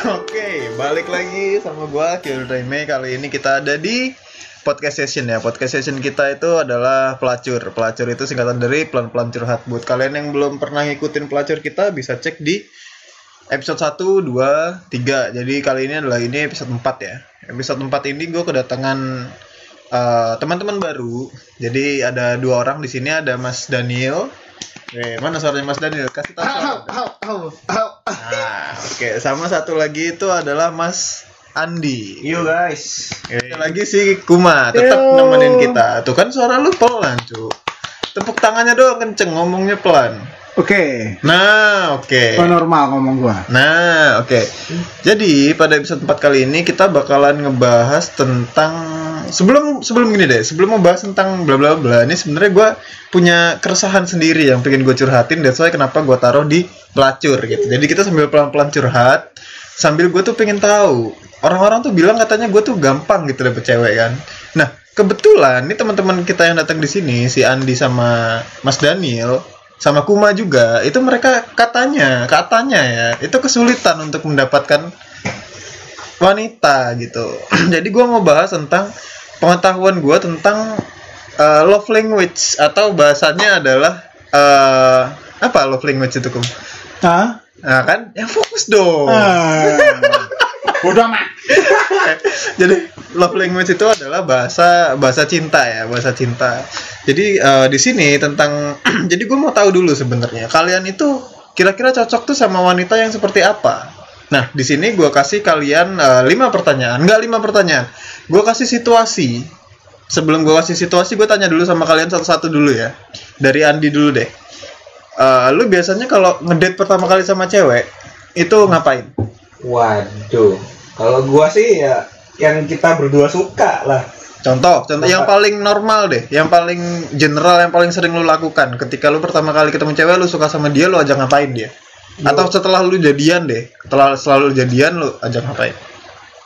Oke, balik lagi sama gua Kiel Raime. Kali ini kita ada di podcast session ya. Podcast session kita itu adalah pelacur. Pelacur itu singkatan dari pelan-pelan curhat. Buat kalian yang belum pernah ngikutin pelacur kita bisa cek di episode 1, 2, 3. Jadi kali ini adalah ini episode 4 ya. Episode 4 ini gue kedatangan uh, teman-teman baru. Jadi ada dua orang di sini ada Mas Daniel. Eh, mana suaranya Mas Daniel? Kasih tahu. Nah, oke. Sama satu lagi itu adalah Mas Andi. Yo guys. Ada lagi si Kuma tetap Yo. nemenin kita. Tuh kan suara lu pelan, cu. Tepuk tangannya doang kenceng, ngomongnya pelan. Oke, Nah, oke. okay. normal ngomong gua. Nah, oke. Jadi pada episode 4 kali ini kita bakalan ngebahas tentang sebelum sebelum gini deh, sebelum membahas tentang bla bla bla. Ini sebenarnya gua punya keresahan sendiri yang pengen gue curhatin. That's why kenapa gua taruh di pelacur gitu. Jadi kita sambil pelan-pelan curhat, sambil gue tuh pengen tahu orang-orang tuh bilang katanya gue tuh gampang gitu dapet cewek kan. Nah kebetulan nih teman-teman kita yang datang di sini si Andi sama Mas Daniel sama Kuma juga itu mereka katanya katanya ya itu kesulitan untuk mendapatkan wanita gitu jadi gua mau bahas tentang pengetahuan gua tentang uh, love language atau bahasanya adalah uh, apa love language itu kum Hah? nah kan yang fokus dong Ah. Udah mak. jadi love language itu adalah bahasa bahasa cinta ya bahasa cinta. Jadi eh, di sini tentang jadi gue mau tahu dulu sebenarnya kalian itu kira-kira cocok tuh sama wanita yang seperti apa? Nah di sini gue kasih kalian eh, lima pertanyaan. Nggak lima pertanyaan. Gue kasih situasi. Sebelum gue kasih situasi gue tanya dulu sama kalian satu-satu dulu ya. Dari Andi dulu deh. Eh, lu biasanya kalau ngedate pertama kali sama cewek itu ngapain? Waduh. Kalau gua sih ya yang kita berdua suka lah. Contoh, contoh yang Bapak. paling normal deh, yang paling general, yang paling sering lu lakukan ketika lu pertama kali ketemu cewek, lu suka sama dia, lu ajak ngapain dia? Atau setelah lu jadian deh, setelah selalu jadian lu ajak ngapain?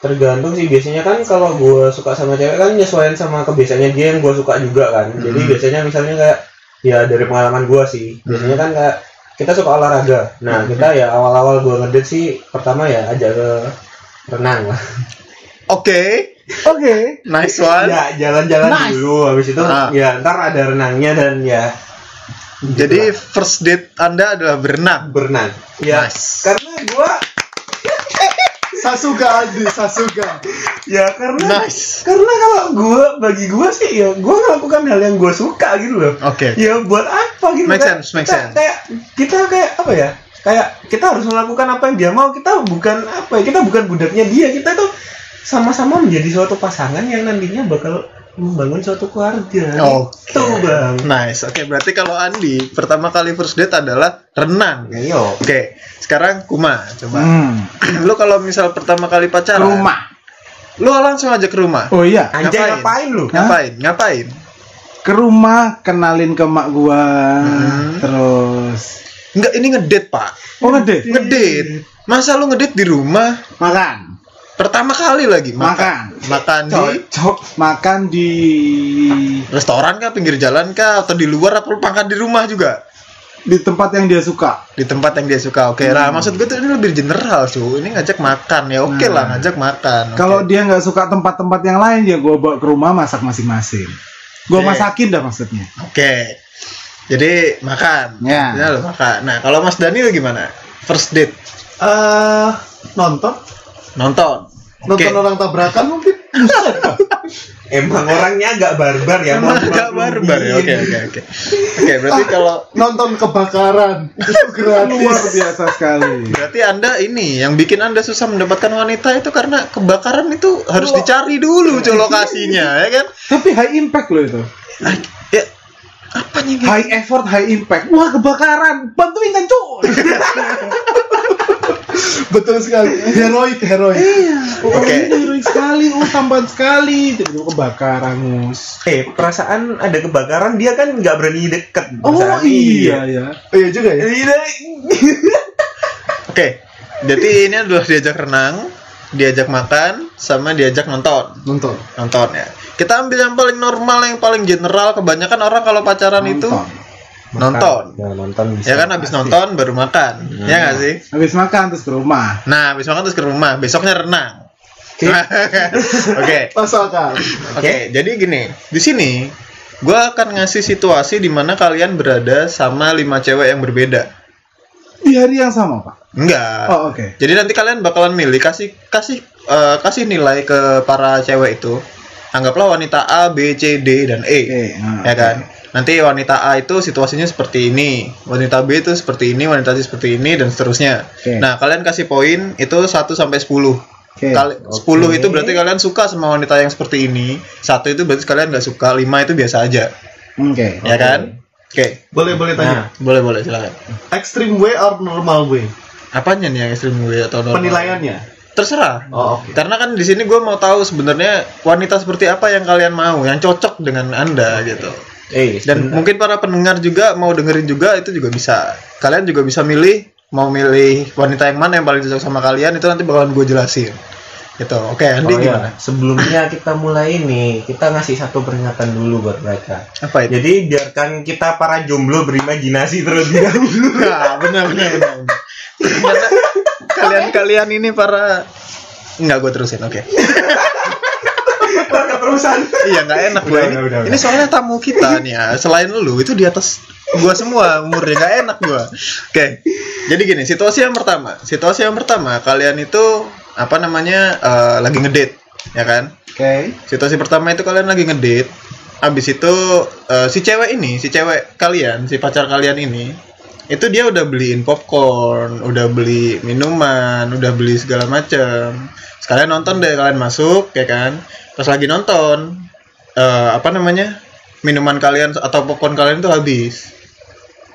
Tergantung sih biasanya kan kalau gua suka sama cewek kan nyesuaiin sama kebiasaannya dia yang gua suka juga kan. Jadi Hmm. biasanya misalnya kayak ya dari pengalaman gua sih. Biasanya kan kayak kita suka olahraga. Nah, Hmm. kita ya awal-awal gua ngedate sih pertama ya ajak ke renang lah. Oke, Oke. nice one. Ya, jalan-jalan Nice. dulu habis itu Ah. ya ntar ada renangnya dan ya Jadi first date Anda adalah berenang. berenang. Ya, Nice. karena gua Sasuga Adi, Sasuga. ya karena Nice. karena kalau gua bagi gua sih ya gua melakukan hal yang gua suka gitu loh Oke. ya buat apa gitu Make Kayak sense, make kita, sense. kayak kita kayak apa ya kayak kita harus melakukan apa yang dia mau kita bukan apa ya kita bukan budaknya dia kita tuh sama-sama menjadi suatu pasangan yang nantinya bakal membangun suatu keluarga Oke. gitu bang Nice. Oke, berarti kalau Andi pertama kali first date adalah renang. Ayo. Oke, sekarang Kuma, coba. Hmm. Lu kalau misal pertama kali pacaran, Rumah. lu langsung aja ke rumah. Oh iya. anjay Ngapain? ngapain, lu Ngapain? Ngapain? Ke rumah kenalin ke mak gua. Hmm. Terus. Enggak, ini ngedate, Pak. Oh ngedate. Ngedate. Masa lu ngedate di rumah? Makan. Pertama kali lagi Makan. Makan di Cocok. Makan di. restoran kah, pinggir jalan kah, atau di luar apa lu makan di rumah juga? Di tempat yang dia suka. Di tempat yang dia suka. Oke, lah maksud gue tuh ini lebih general, cu. Ini ngajak makan ya. Oke lah, Nah. ngajak makan. Oke. Kalau dia nggak suka tempat-tempat yang lain ya gua bawa ke rumah masak masing-masing. Gua Oke. masakin dah maksudnya. Oke. Jadi makan. Ya. Ini lu makan. Nah, kalau Mas Daniel gimana? First date eh nonton nonton. Oke. nonton orang tabrakan mungkin emang orangnya agak barbar ya mau Agak barbar ya. Oke, oke, oke. Oke, berarti kalau nonton kebakaran itu Luar gratis biasa sekali. Berarti Anda ini yang bikin Anda susah mendapatkan wanita itu karena kebakaran itu harus dicari dulu lokasinya, ya kan? Tapi high impact loh itu. Apanya gitu? High effort, high impact. Wah kebakaran, bantuin kan cuy. betul sekali heroik heroik Iya. Oke. Oke. Heroik sekali, oh tambahan sekali. Tiba-tiba kebakaran mus. eh perasaan ada kebakaran dia kan nggak berani deket Oh iya ya. oh, iya juga ya Iya. Oke. Jadi ini adalah diajak renang, diajak makan, sama diajak nonton. nonton Nonton ya. Kita ambil yang paling normal, yang paling general. Kebanyakan orang kalau pacaran itu Nonton. nonton. Ya, nonton bisa. Ya kan habis nonton baru makan. Ya nggak sih? Habis makan terus ke rumah. Nah, habis makan terus ke rumah, besoknya renang. Oke. Oke. Oke, jadi gini, di sini gua akan ngasih situasi di mana kalian berada sama lima cewek yang berbeda. Di hari yang sama, Pak. Enggak. Oh, oke. Jadi nanti kalian bakalan milih kasih kasih eh, kasih nilai ke para cewek itu. Anggaplah wanita A, B, C, D dan E. Oke, nah, ya kan? Nanti wanita A itu situasinya seperti ini, wanita B itu seperti ini, wanita C seperti ini dan seterusnya. Oke. Nah, kalian kasih poin itu 1 sampai 10. Oke. Kali 10 itu berarti kalian suka sama wanita yang seperti ini. Satu itu berarti kalian nggak suka, 5 itu biasa aja. Oke. Ya kan? Oke. Boleh boleh tanya. Nah, Boleh boleh silakan. Extreme way or normal way? Apanya nih yang ekstrim gue atau normal? Penilaiannya. Terserah. Oh, oke. Karena kan di sini gue mau tahu sebenarnya wanita seperti apa yang kalian mau, yang cocok dengan anda gitu. eh, Dan sebentar. mungkin para pendengar juga mau dengerin juga itu juga bisa. Kalian juga bisa milih mau milih wanita yang mana yang paling cocok sama kalian itu nanti bakalan gue jelasin. Gitu. Oke, Andi Oh, gimana? ya. Sebelumnya kita mulai ini, kita ngasih satu peringatan dulu buat mereka. Apa itu? Jadi biarkan kita para jomblo berimajinasi terlebih dahulu. Nah, benar benar benar. Ternyata kalian-kalian ini para Enggak gue terusin, oke. Keterusan. Iya nggak enak gue ini. udah, Ini soalnya tamu kita nih ya. Selain lu itu di atas gua semua umurnya nggak enak gua. Oke. Jadi gini, situasi yang pertama. Situasi yang pertama kalian itu apa namanya eh, lagi ngedate, ya kan? Oke. Situasi pertama itu kalian lagi ngedate. Habis itu eh, si cewek ini, si cewek kalian, si pacar kalian ini itu dia udah beliin popcorn, udah beli minuman, udah beli segala macam. Sekalian nonton deh kalian masuk, ya kan? Pas lagi nonton, eh, apa namanya? Minuman kalian atau popcorn kalian itu habis.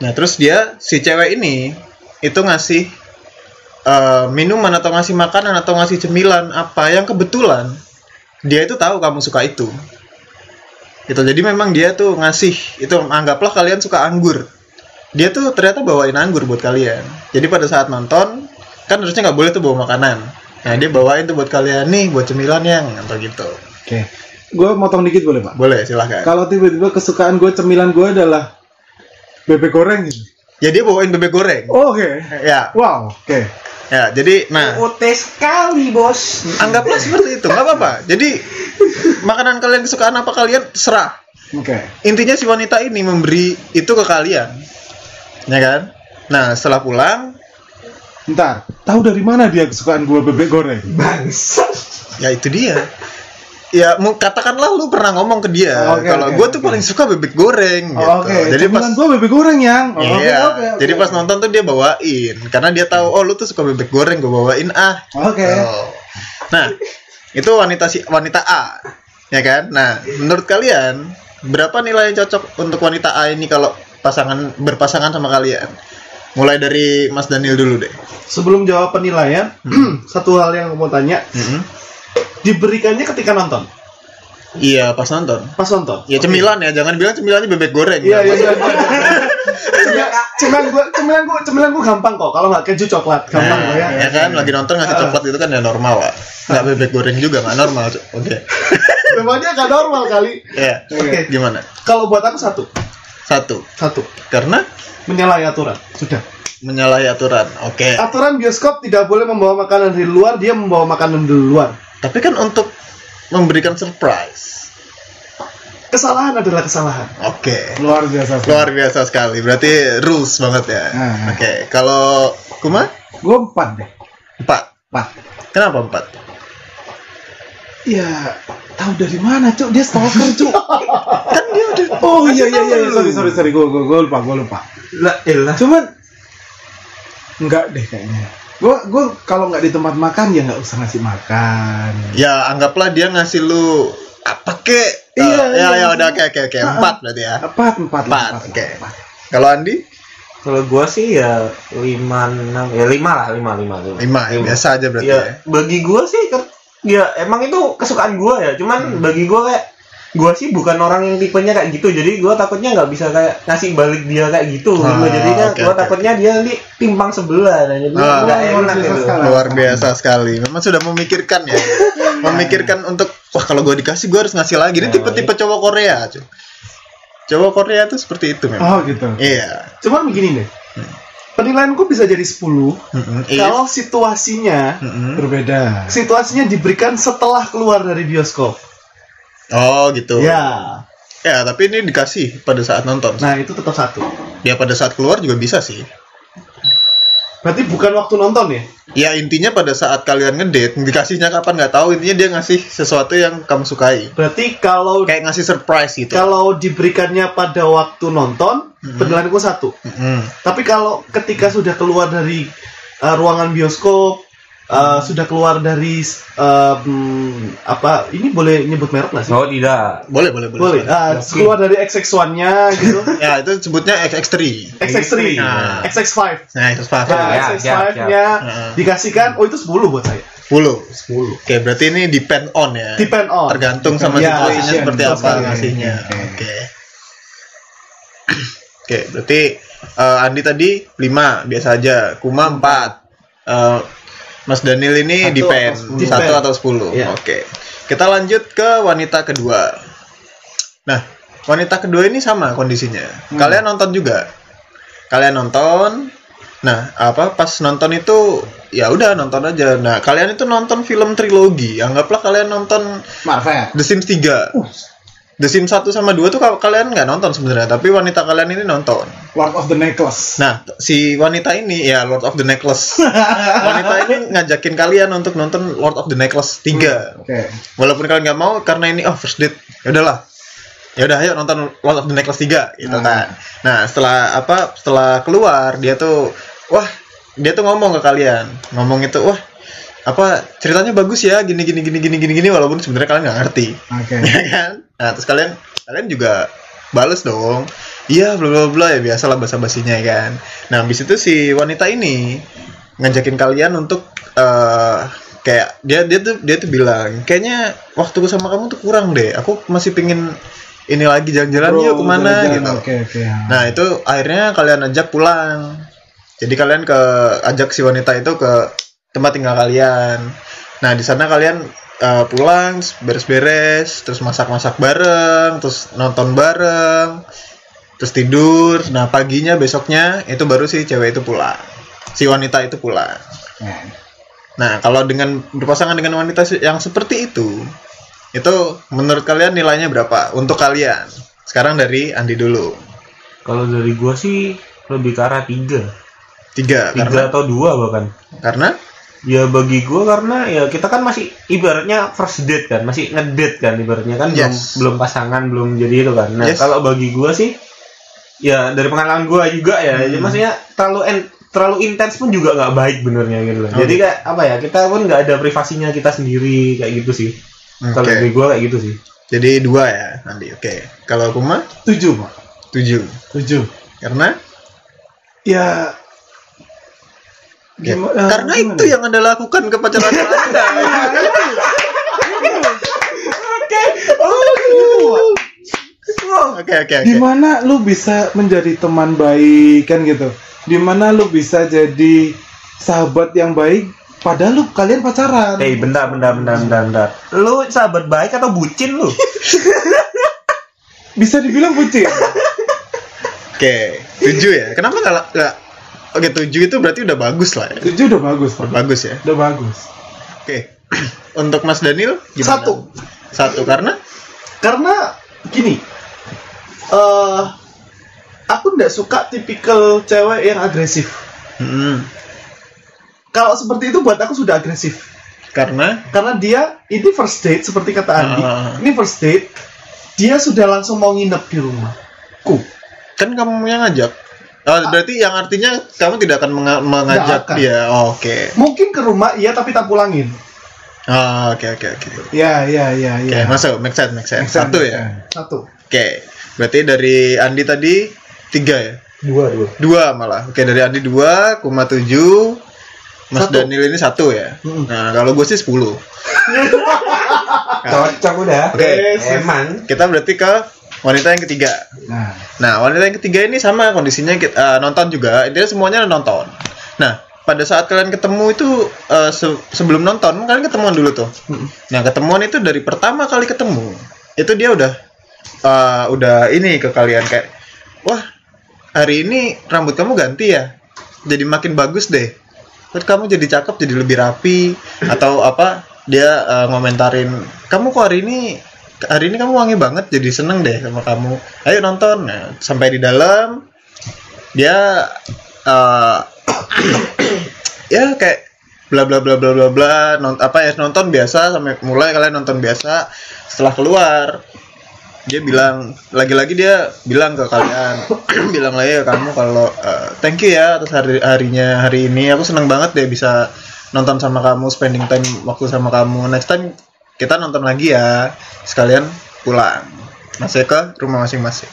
Nah, terus dia si cewek ini itu ngasih eh, minuman atau ngasih makanan atau ngasih cemilan apa yang kebetulan dia itu tahu kamu suka itu. Gitu. Jadi memang dia tuh ngasih itu anggaplah kalian suka anggur. Dia tuh ternyata bawain anggur buat kalian. Jadi pada saat nonton kan harusnya nggak boleh tuh bawa makanan. Nah dia bawain tuh buat kalian nih buat cemilan yang atau gitu. Oke. Gue motong dikit boleh, Pak? Boleh silahkan. Kalau tiba-tiba kesukaan gue cemilan gue adalah bebek goreng gitu. Ya dia bawain bebek goreng. Oh, Oke. Ya, Wow. Oke. ya. Jadi nah OT sekali, Bos. anggaplah seperti itu nggak apa-apa. Jadi makanan kalian kesukaan apa kalian serah. Oke. intinya si wanita ini memberi itu ke kalian ya kan nah setelah pulang Ntar, tahu dari mana dia kesukaan gue bebek goreng? Bangsa. ya itu dia ya katakanlah lu pernah ngomong ke dia Oke, kalau oke, gue tuh paling suka bebek goreng gitu Oh, Oke. jadi pas Cemilan gue bebek goreng yang. Oh, oke, iya oke, oke. jadi pas nonton tuh dia bawain karena dia tahu oh lu tuh suka bebek goreng gue bawain ah Oke. Oh. nah itu wanita si wanita A ya kan nah menurut kalian berapa nilai yang cocok untuk wanita A ini kalau pasangan berpasangan sama kalian mulai dari Mas Daniel dulu deh Sebelum jawab penilaian, satu hal yang mau tanya, Mm-mm. Diberikannya ketika nonton. iya pas nonton Pas nonton. ya cemilan ya jangan bilang cemilannya bebek goreng Iya, iya, Ya, iya. Cemilan- gua, cemilan gua, cemilan gua gampang kok. Kalau nggak keju coklat, gampang Nah, ya. ya kan lagi nonton ngasih coklat itu kan ya normal lah nggak bebek goreng juga nggak normal oke Memangnya nggak normal kali. ya Oke. gimana Kalau buat aku satu, satu satu karena menyalahi aturan. Sudah. menyalahi aturan oke Aturan bioskop tidak boleh membawa makanan dari luar, dia membawa makanan dari luar. Tapi kan untuk memberikan surprise Kesalahan adalah kesalahan. oke Luar biasa. luar biasa sekali berarti rules banget ya Ah. oke kalau kuma Gue empat deh. empat Empat. kenapa empat Ya, tahu dari mana, Cuk? Dia stalker, Cuk. kan dia udah Oh iya iya iya, sorry sorry sorry, gue gue gue lupa gue lupa. Lah, elah. Cuman enggak deh kayaknya. Gue gue kalau nggak di tempat makan ya nggak usah ngasih makan. ya anggaplah dia ngasih lu apa kek Iya, ya iya. ya udah oke oke oke Ah, ah. empat berarti ya Empat empat Empat, oke. empat. kalau Andi Kalau gua sih ya lima enam ya lima lah lima lima lima. lima ya biasa aja berarti Ya, ya bagi gua sih ya emang itu kesukaan gua ya. Cuman Hmm. bagi gua kayak gua sih bukan orang yang tipenya kayak gitu. Jadi gua takutnya nggak bisa kayak ngasih balik dia kayak gitu. Ah, gitu. Jadi kan oke, gua oke. takutnya dia nanti timpang sebelah. Nah, jadi Ah, luar enak biasa gitu. sekali. luar biasa sekali memang sudah memikirkan ya memikirkan untuk wah kalau gue dikasih gue harus ngasih lagi ini Nah, tipe-tipe cowok Korea cuy cowok Korea tuh seperti itu memang. Oh gitu. Iya. Cuman begini deh. Penilaianku bisa jadi 10 Mm-mm. Iya. kalau situasinya Mm-mm. Berbeda. situasinya diberikan setelah keluar dari bioskop. Oh gitu. Ya. Ya, tapi ini dikasih pada saat nonton. Nah, itu tetap satu. Ya pada saat keluar juga bisa sih. Berarti bukan waktu nonton ya? Ya intinya pada saat kalian ngedate, dikasihnya kapan nggak tahu. Intinya dia ngasih sesuatu yang kamu sukai. Berarti kalau Kayak ngasih surprise gitu. kalau diberikannya pada waktu nonton, penilaianku satu. Mm-mm. Tapi kalau ketika sudah keluar dari uh, ruangan bioskop, uh, sudah keluar dari uh, hmm, apa? Ini boleh nyebut merek nggak sih? Oh tidak. Boleh, boleh, boleh. boleh. Uh, keluar dari XX1-nya gitu. Ya itu sebutnya XX3. XX3, Nah. XX5. Nah, itu Nah, sepakat. Ya, XX5-nya Heeh. dikasihkan, oh itu 10 buat saya. 10. 10. Oke, berarti ini depend on ya. Depend on. Tergantung sama Ya, situasinya iya, seperti betul apa sekali. ngasihnya. Oke. Oke. Oke, berarti eh, Andi tadi 5 biasa aja, Kuma 4. Eh, Mas Daniel ini Satu sepuluh. 1 Depend. atau 10. Iya. Oke. Kita lanjut ke wanita kedua. Nah, wanita kedua ini sama kondisinya. Kalian nonton juga. Kalian nonton. Nah, apa pas nonton itu ya udah nonton aja. Nah, kalian itu nonton film trilogi. Anggaplah kalian nonton Marvel. The Sims 3. The Sims 1 sama 2 tuh kalian nggak nonton sebenarnya, tapi wanita kalian ini nonton. Lord of the Necklace. Nah, si wanita ini ya Lord of the Necklace. wanita ini ngajakin kalian untuk nonton Lord of the Necklace 3. Oke. Walaupun kalian nggak mau karena ini oh first date. Ya udahlah. Ya udah ayo nonton Lord of the Necklace 3 gitu Hmm. kan. Nah, setelah apa? Setelah keluar dia tuh wah, dia tuh ngomong ke kalian. Ngomong itu wah apa ceritanya bagus ya gini gini gini gini gini gini walaupun sebenarnya kalian nggak ngerti Oke. ya kan nah terus kalian kalian juga bales dong iya bla bla bla ya biasalah basa basinya ya kan nah habis itu si wanita ini ngajakin kalian untuk eh kayak dia dia tuh dia tuh bilang kayaknya waktuku sama kamu tuh kurang deh aku masih pingin ini lagi jalan-jalan yuk ke mana jalan-jalan. gitu Oke oke. Nah itu akhirnya kalian ajak pulang. Jadi kalian ke ajak si wanita itu ke tempat tinggal kalian. Nah di sana kalian eh, pulang beres-beres, terus masak-masak bareng, terus nonton bareng, terus tidur. Nah paginya besoknya itu baru si cewek itu pulang, si wanita itu pulang. Nah, Nah kalau dengan berpasangan dengan wanita yang seperti itu, itu menurut kalian nilainya berapa untuk kalian? Sekarang dari Andi dulu. Kalau dari gua sih lebih ke arah tiga, Tiga, tiga karena atau dua bahkan. karena Ya bagi gua karena ya kita kan masih ibaratnya first date kan, masih ngedate kan ibaratnya kan belum Yes. belum pasangan belum jadi itu kan. Nah Yes. kalau bagi gua sih ya dari pengalaman gua juga ya, Hmm. jadi maksudnya terlalu en- terlalu intens pun juga nggak baik benernya gitu loh. Oh, Jadi kayak apa ya kita pun nggak ada privasinya kita sendiri kayak gitu sih. Kalau Oke. dari gua kayak gitu sih. Jadi dua ya Andi. Oke. Kalau aku mah tujuh pak. tujuh. Tujuh. Karena Ya. Ya, gimana- karena gimana itu ya? yang anda lakukan ke pacaran anda. Oke oke oke. Di mana lu bisa menjadi teman baik kan gitu. Di mana lu bisa jadi sahabat yang baik. Padahal lu kalian pacaran. Eh bentar bentar bentar bentar bentar. Lu sahabat baik atau bucin lu? Bisa dibilang bucin. Oke tujuh ya. Kenapa nggak la- nggak? Oke tujuh itu berarti udah bagus lah ya. Tujuh udah bagus pak. Bagus ya. Udah bagus. Oke. Untuk Mas Daniel gimana? Satu. Satu karena Karena gini, eh aku nggak suka tipikal cewek yang agresif. Hmm, Kalau seperti itu buat aku sudah agresif. karena Karena dia ini first date seperti kata Andi. Ah. Ini first date, dia sudah langsung mau nginep di rumah. Ku. kan kamu yang ngajak. Oh, berarti yang artinya kamu tidak akan menga- mengajak akan. dia. Oh, Oke. Mungkin ke rumah iya tapi tak pulangin. Oh, Oke oke oke. Ya ya ya Oke, ya. masuk, make sense, make sense. Make sense, Satu make ya. Satu. Oke, berarti dari Andi tadi tiga ya? Dua dua. Dua malah. Oke, dari Andi dua, Kuma tujuh, Mas Satu. Daniel ini satu ya. Mm. Nah, kalau gue sih sepuluh. Cocok udah. Oke. Eman. Kita berarti ke wanita yang ketiga. Nah, Nah, wanita yang ketiga ini sama kondisinya kita, eh, nonton juga. Dia semuanya nonton. Nah, pada saat kalian ketemu itu eh, se- sebelum nonton kalian ketemuan dulu tuh. Nah, ketemuan itu dari pertama kali ketemu itu dia udah eh, udah ini ke kalian kayak wah hari ini rambut kamu ganti ya jadi makin bagus deh terus kamu jadi cakep jadi lebih rapi atau apa dia eh, ngomentarin kamu kok hari ini hari ini kamu wangi banget jadi seneng deh sama kamu. Ayo nonton. Nah, sampai di dalam. Dia eh, ya kayak bla bla bla bla bla bla non, apa ya nonton biasa sampai mulai kalian nonton biasa. Setelah keluar dia bilang lagi-lagi dia bilang ke kalian bilang lagi ke kamu kalau eh, thank you ya atas hari harinya hari ini. Aku seneng banget deh bisa nonton sama kamu spending time waktu sama kamu. Next time kita nonton lagi ya. Sekalian pulang. Masih ke rumah masing-masing.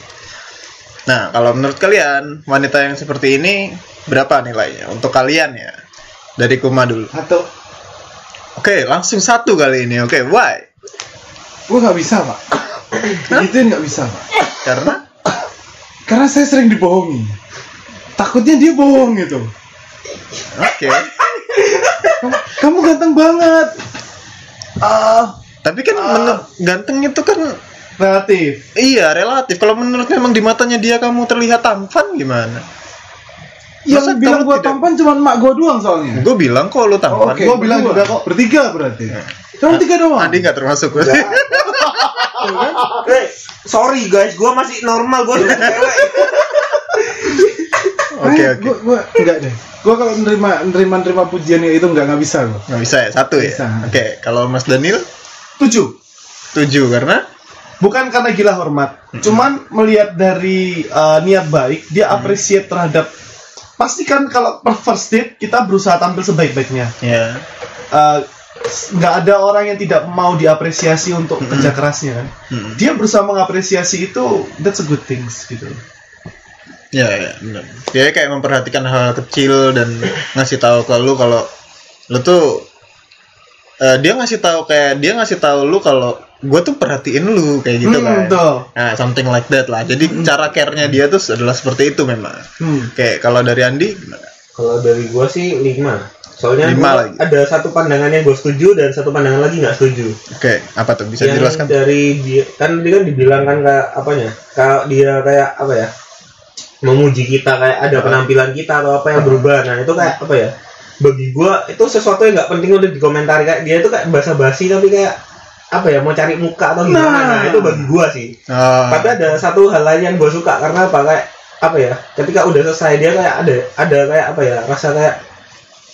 Nah kalau menurut kalian wanita yang seperti ini berapa nilainya? Untuk kalian ya. Dari Kuma dulu. Atau oke langsung satu kali ini. Oke why? Gue nggak bisa pak. Gituin nggak bisa pak. karena? Karena saya sering dibohongi. Takutnya dia bohong gitu. oke. Kamu, kamu ganteng banget. Ah, tapi kan menurut ganteng itu kan Relatif. iya relatif kalau menurut memang di matanya dia kamu terlihat tampan gimana yang Masa bilang gua tidak- tampan cuma mak gua doang soalnya. gue bilang kok lu tampan Oke, gua bilang berdua. juga kok. Bertiga berarti. Cuma tiga doang. Adi nggak termasuk Eh, sorry guys, gua masih normal, gua udah cewek. oke oke gua enggak deh. Gua kalau nerima nerima nerima pujian itu enggak nggak bisa gua. nggak bisa ya satu ya oke kalau Mas Daniel Tujuh. tujuh karena Bukan karena gila hormat, cuman melihat dari uh, niat baik, dia appreciate terhadap pastikan kalau per first date kita berusaha tampil sebaik-baiknya. ya Uh, nggak ada orang yang tidak mau diapresiasi untuk kerja kerasnya kan. Mm. Dia berusaha mengapresiasi itu that's a good things gitu. Ya ya benar dia kayak memperhatikan hal kecil dan ngasih tahu ke lu kalau lu tuh eh, dia ngasih tahu kayak dia ngasih tahu lu kalau gue tuh perhatiin lu kayak gitu Hmm, kan betul. nah something like that lah jadi cara care-nya dia tuh adalah seperti itu memang Hmm. kayak kalau dari Andi gimana Kalau dari gua sih lima. Soalnya Lima gua lagi. ada satu pandangan yang gue setuju dan satu pandangan lagi nggak setuju. oke apa tuh bisa yang dijelaskan dari dia kan dia kan dibilang kan kayak apanya kalau dia kayak apa ya memuji kita kayak ada penampilan kita atau apa yang berubah. Nah itu kayak apa ya? Bagi gua itu sesuatu yang nggak penting untuk dikomentari. Kayak dia itu kayak basa-basi tapi kayak apa ya mau cari muka atau gimana. Nah. nah, itu bagi gua sih. Oh, tapi ada satu hal lain yang gue suka karena apa? Kayak apa ya? Ketika udah selesai dia kayak ada ada kayak apa ya? Rasa kayak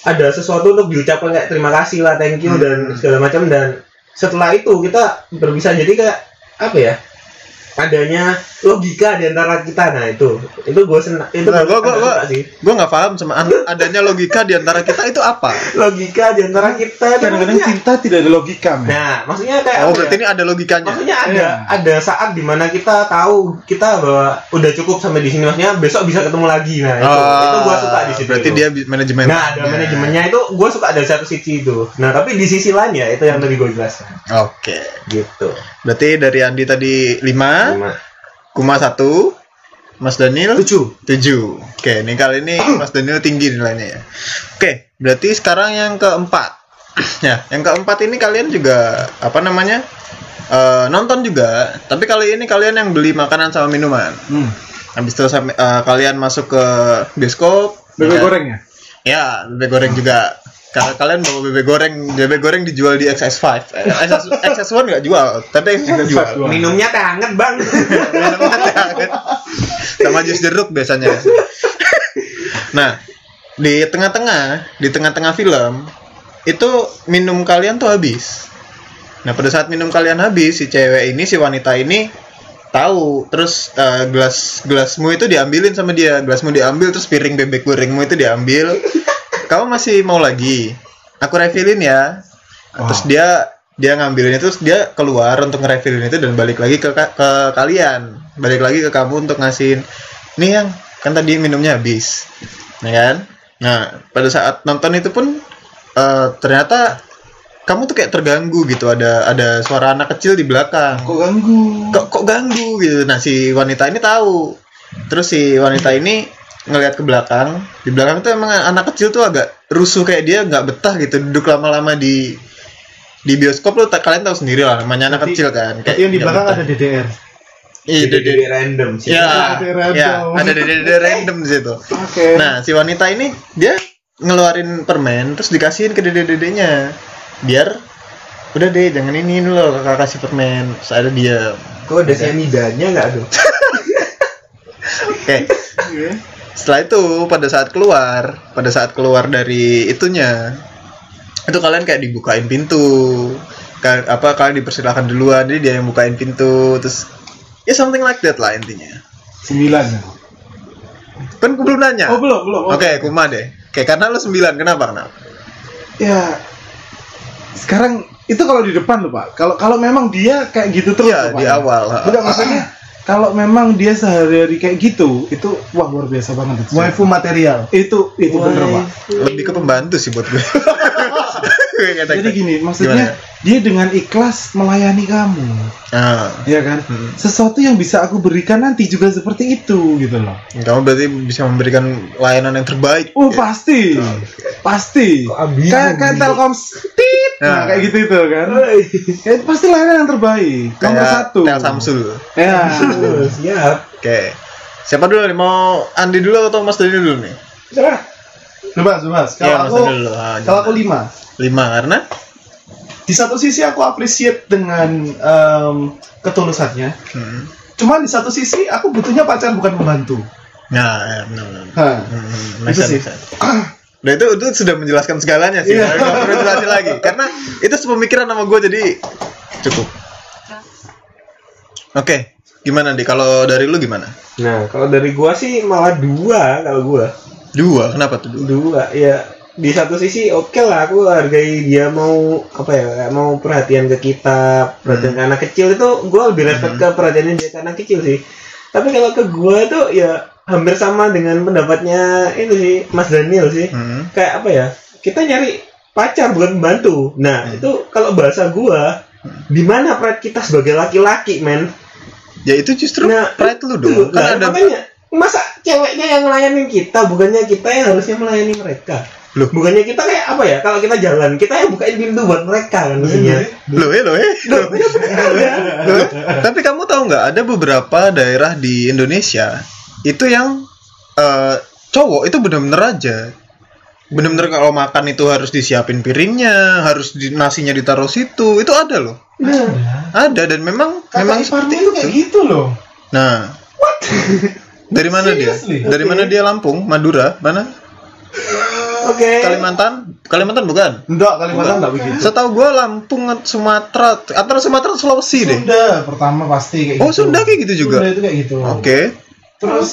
ada sesuatu untuk diucapkan kayak terima kasih lah thank you dan segala macam. Dan setelah itu kita berpisah. Jadi kayak apa ya adanya logika di antara kita nah itu itu gue senang itu Nah, gua- gua- agak gua- suka sih gue nggak paham sama an- adanya logika di antara kita itu apa logika di antara kita itu Kadang-kadang cinta tidak ada logika, men. nah maksudnya kayak oh apa berarti ya? ini ada logikanya Maksudnya ada Iya. ada saat di mana kita tahu kita bahwa udah cukup sampai di sini maksudnya besok bisa ketemu lagi nah itu itu gua suka di situ. Oh, berarti dia bi- manajemen Nah ada manajemennya itu gua suka dari satu sisi itu. Nah tapi di sisi lain ya itu yang tadi gue jelaskan. oke Gitu. Berarti dari Andi tadi 5 Cuma Kuma 1 Mas Daniel Tujuh. 7 Oke, ini kali ini Mas Daniel tinggi nilainya ya. Oke, berarti sekarang yang keempat. ya, yang keempat ini kalian juga apa namanya? eh, nonton juga, tapi kali ini kalian yang beli makanan sama minuman. Hmm. Habis itu sampai eh, kalian masuk ke bioskop. Bebek ya. goreng ya? Ya, bebek goreng juga. Kalau kalian bawa bebek goreng, bebek goreng dijual di XS5. Eh, XS, XS1 nggak jual, tapi XS juga jual. Wah. minumnya teh hangat bang. Minumnya teh hangat. sama jus jeruk biasanya nah di tengah-tengah di tengah-tengah film itu minum kalian tuh habis nah pada saat minum kalian habis si cewek ini si wanita ini tahu terus eh, gelas gelasmu itu diambilin sama dia gelasmu diambil terus piring bebek gorengmu itu diambil kamu masih mau lagi? Aku refillin ya. Terus dia dia ngambilnya terus dia keluar untuk nge-refillin itu dan balik lagi ke, ke kalian. Balik lagi ke kamu untuk ngasihin. Nih yang kan tadi minumnya habis. Ya kan? Nah pada saat nonton itu pun eh, ternyata kamu tuh kayak terganggu gitu. Ada ada suara anak kecil di belakang. Kok ganggu? kok kok ganggu gitu. Nah si wanita ini tahu. Terus si wanita ini ngelihat ke belakang di belakang tuh emang anak kecil tuh agak rusuh kayak dia nggak betah gitu duduk lama-lama di di bioskop lo kalian tahu sendiri lah namanya anak kecil kan Berarti yang di belakang betah. ada DDR. Iya, Dede-dede random sih. Ya, ya, ada dede-dede random di situ. Oke. Nah, si wanita ini dia ngeluarin permen terus dikasihin ke dede-dedenya. Biar udah deh jangan ini loh kakak kasih permen. Terus ada dia. Kok ada cyanidanya nggak tuh? Oke. Setelah itu pada saat keluar, pada saat keluar dari itunya, itu kalian kayak dibukain pintu, Ka- apa kalian dipersilakan duluan, jadi dia yang bukain pintu, terus ya something like that lah intinya. Sembilan. ya? Kan gue belum nanya. Oh belum belum. Oke, kuma deh. Oke, karena lu sembilan, kenapa kenapa? Ya. Sekarang itu kalau di depan loh pak. Kalau kalau memang dia kayak gitu terus. Iya, loh, Pak, di ya. awal. Enggak maksudnya kalau memang dia sehari-hari kayak gitu, itu wah luar biasa banget. itu. Waifu material. Itu itu bener pak. Lebih ke pembantu sih buat gue. Jadi gini, maksudnya dia dengan ikhlas melayani kamu, Ah, ya kan? Hmm. Sesuatu yang bisa aku berikan nanti juga seperti itu gitu loh. kamu berarti bisa memberikan layanan yang terbaik. Oh pasti, pasti. Kok ambigu Kayak kayak gitu? Nah, Nah. kayak gitu itu kan. Kayak pasti layanan yang terbaik, nomor Kayak satu. Tel Samsul. Ya. Siap. Oke. Siapa dulu nih? Mau Andi dulu atau Mas Dani dulu nih? Serah. Bebas, bebas. Kalau Iya, Mas aku, Dani dulu. Ah, kalau aku lima. lima karena Di satu sisi aku appreciate dengan em, ketulusannya. hmm. Cuma di satu sisi aku butuhnya pacar bukan pembantu. nah, ya, benar benar. Hah. Hmm, Itu make sih. sense. Nah itu itu sudah menjelaskan segalanya sih. Iya. Nggak perlu jelasin lagi karena itu sepemikiran sama gue jadi cukup. Oke, gimana nih? Kalau dari lu gimana? Nah, kalau dari gua sih malah dua kalau gua. Dua, kenapa tuh dua? Dua, ya di satu sisi oke lah aku hargai dia mau apa ya mau perhatian ke kita perhatian ke anak kecil itu gua lebih respect ke perhatian dia ke anak kecil sih tapi kalau ke gua tuh ya hampir sama dengan pendapatnya itu sih Mas Daniel sih. Hmm. kayak apa ya? Kita nyari pacar bukan pembantu. Nah itu kalau bahasa gua di mana pride kita sebagai laki-laki men? Ya itu justru Nah, pride lu dong. Kan ada makanya masa ceweknya yang ngelayanin kita bukannya kita yang harusnya melayani mereka? Loh. bukannya kita kayak apa ya? Kalau kita jalan kita yang bukain pintu buat mereka kan maksudnya. Loh, eh, loh, eh. Loh, eh. Tapi kamu tahu nggak ada beberapa daerah di Indonesia itu yang eh, cowok itu bener-bener aja. Bener-bener kalau makan itu harus disiapin piringnya harus di, nasinya ditaruh situ. Itu ada loh. Ada dan memang memang seperti itu kayak gitu loh. nah. Dari mana dia? Dari mana dia Lampung? Madura? Mana? Oke. Kalimantan? Kalimantan bukan? Enggak, Kalimantan enggak begitu. setahu gua Lampung Sumatera antara Sumatera Sulawesi deh. Sunda pertama pasti kayak oh gitu. Sunda kayak gitu juga? Sunda itu kayak gitu. oke Terus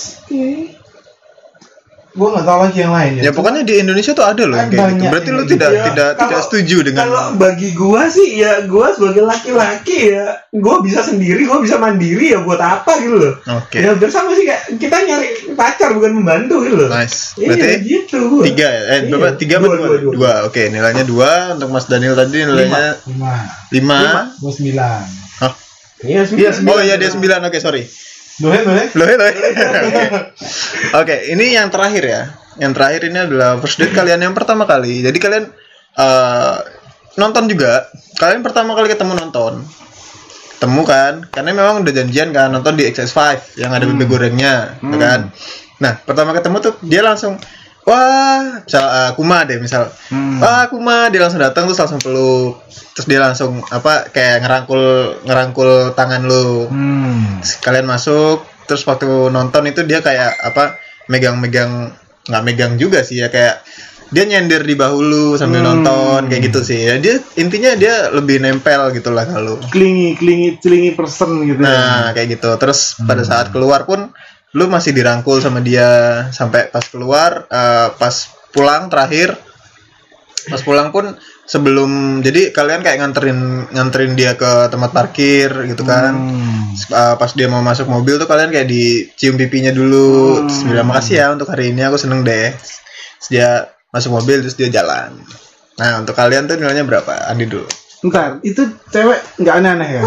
gua nggak tahu lagi yang lain Ya pokoknya di Indonesia tuh ada loh yang kayak gitu. Berarti lu tidak Ya, tidak kalau- tidak setuju dengan kalau bagi gua sih ya gua sebagai laki-laki ya gua bisa sendiri gua bisa mandiri ya buat apa gitu loh Oke. ya sama sih kayak kita nyari pacar bukan membantu gitu loh Nice. iya Berarti gitu gua. tiga ya? Eh, Iya. berapa? Tiga apa Dua, dua? dua, dua. Dua. Oke, nilainya dua untuk Mas Daniel tadi nilainya lima, lima. gua sembilan. Hah? iya Iya, sembilan. Oh iya dia sembilan. Oke sorry. Loh, loh. Oke. Ini yang terakhir ya. Yang terakhir ini adalah first date kalian yang pertama kali. Jadi kalian eh, nonton juga. Kalian pertama kali ketemu nonton. Ketemu kan? Karena memang udah janjian kan nonton di XS5 yang ada bebek gorengnya, ya kan? Nah, pertama ketemu tuh dia langsung Wah, misal eh, Kuma deh misal. Wah, Kuma dia langsung datang terus langsung peluk. Terus dia langsung apa kayak ngerangkul ngerangkul tangan lu Hmm. kalian masuk terus waktu nonton itu dia kayak apa megang-megang nggak megang juga sih ya kayak dia nyender di bahu lu sambil Hmm. nonton kayak gitu sih ya dia intinya dia lebih nempel gitu lah kalau Klingi, klingi, klingi person gitu. nah kayak gitu terus pada saat keluar pun lu masih dirangkul sama dia sampai pas keluar eh, pas pulang terakhir. Pas pulang pun sebelum jadi kalian kayak nganterin nganterin dia ke tempat parkir gitu kan. Hmm. Uh, pas dia mau masuk mobil tuh kalian kayak dicium pipinya dulu. Terus bilang makasih ya untuk hari ini aku seneng deh. Terus dia masuk mobil terus dia jalan. Nah untuk kalian tuh nilainya berapa Andi dulu Ntar, itu cewek nggak aneh-aneh ya?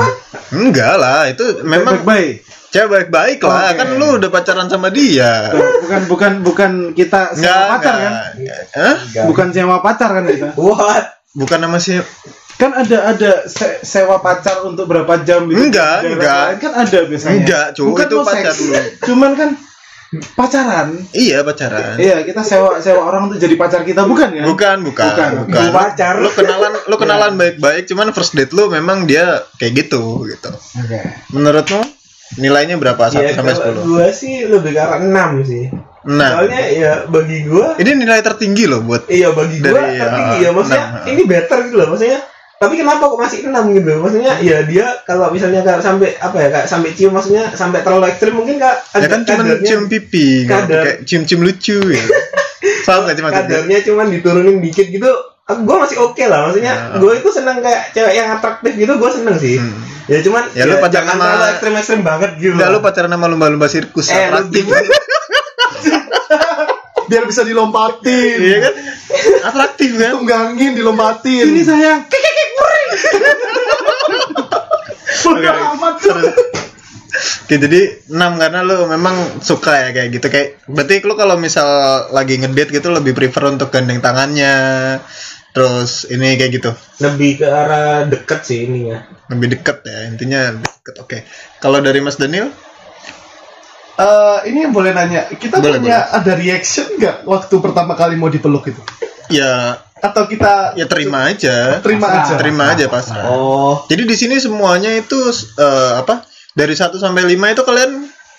enggak lah itu memang baik-baik. cewek baik-baik lah kan lu udah pacaran sama dia Bukan bukan bukan kita enggak sewa pacar kan? enggak. Hah? Bukan sewa pacar kan kita? what bukan nama si kan ada ada se- sewa pacar untuk berapa jam gitu Enggak, enggak. kan ada biasanya Enggak, cu, Bukan itu pacar seks. dulu. cuman kan pacaran Iya pacaran. iya kita sewa sewa orang untuk jadi pacar kita bukan ya Bukan, bukan, Bukan. bukan. Gua pacar. Lu kenalan, lu kenalan baik-baik, cuman first date lu memang dia kayak gitu, gitu. oke Menurutmu nilainya berapa? 1 Ya, sampai 10? gua sih lebih ke arah 6 sih. Nah, Soalnya ya bagi gua ini nilai tertinggi loh buat iya bagi gua Dari, tertinggi ya, ya maksudnya enam. ini better gitu loh maksudnya tapi kenapa kok masih 6 gitu maksudnya ya dia kalau misalnya kayak sampai apa ya kayak sampai cium maksudnya sampai terlalu ekstrim mungkin kak ya kan cuma cium pipi, kadar. kayak cium-cium lucu ya. Paham gak maksudnya? kadarnya cuman diturunin dikit gitu gue masih oke lah maksudnya Ya. gue itu seneng kayak cewek yang atraktif gitu gue seneng sih Hmm. ya cuman Ya, lu pacaran sama- ekstrim ekstrim banget gitu lah. lu pacaran sama lumba-lumba sirkus eh atraktif. Biar bisa dilompatin. Iya kan? Atraktif kan? tunggangin dilompatin. Ini sayang. Oke, terus. Oke, jadi 6 karena lu memang suka ya kayak gitu. Kayak berarti lu kalau misal lagi ngedate gitu lebih prefer untuk gandeng tangannya. Terus ini kayak gitu. Lebih ke arah deket sih ininya. Lebih deket ya intinya deket. Oke. Kalau dari Mas Daniel Eh, ini yang boleh nanya. Kita Boleh, punya ada reaction nggak waktu pertama kali mau dipeluk itu? Ya atau kita ya terima aja. Terima Pasrah. aja. Terima aja pasrah oh. Jadi di sini semuanya itu eh, apa dari 1 sampai 5 itu kalian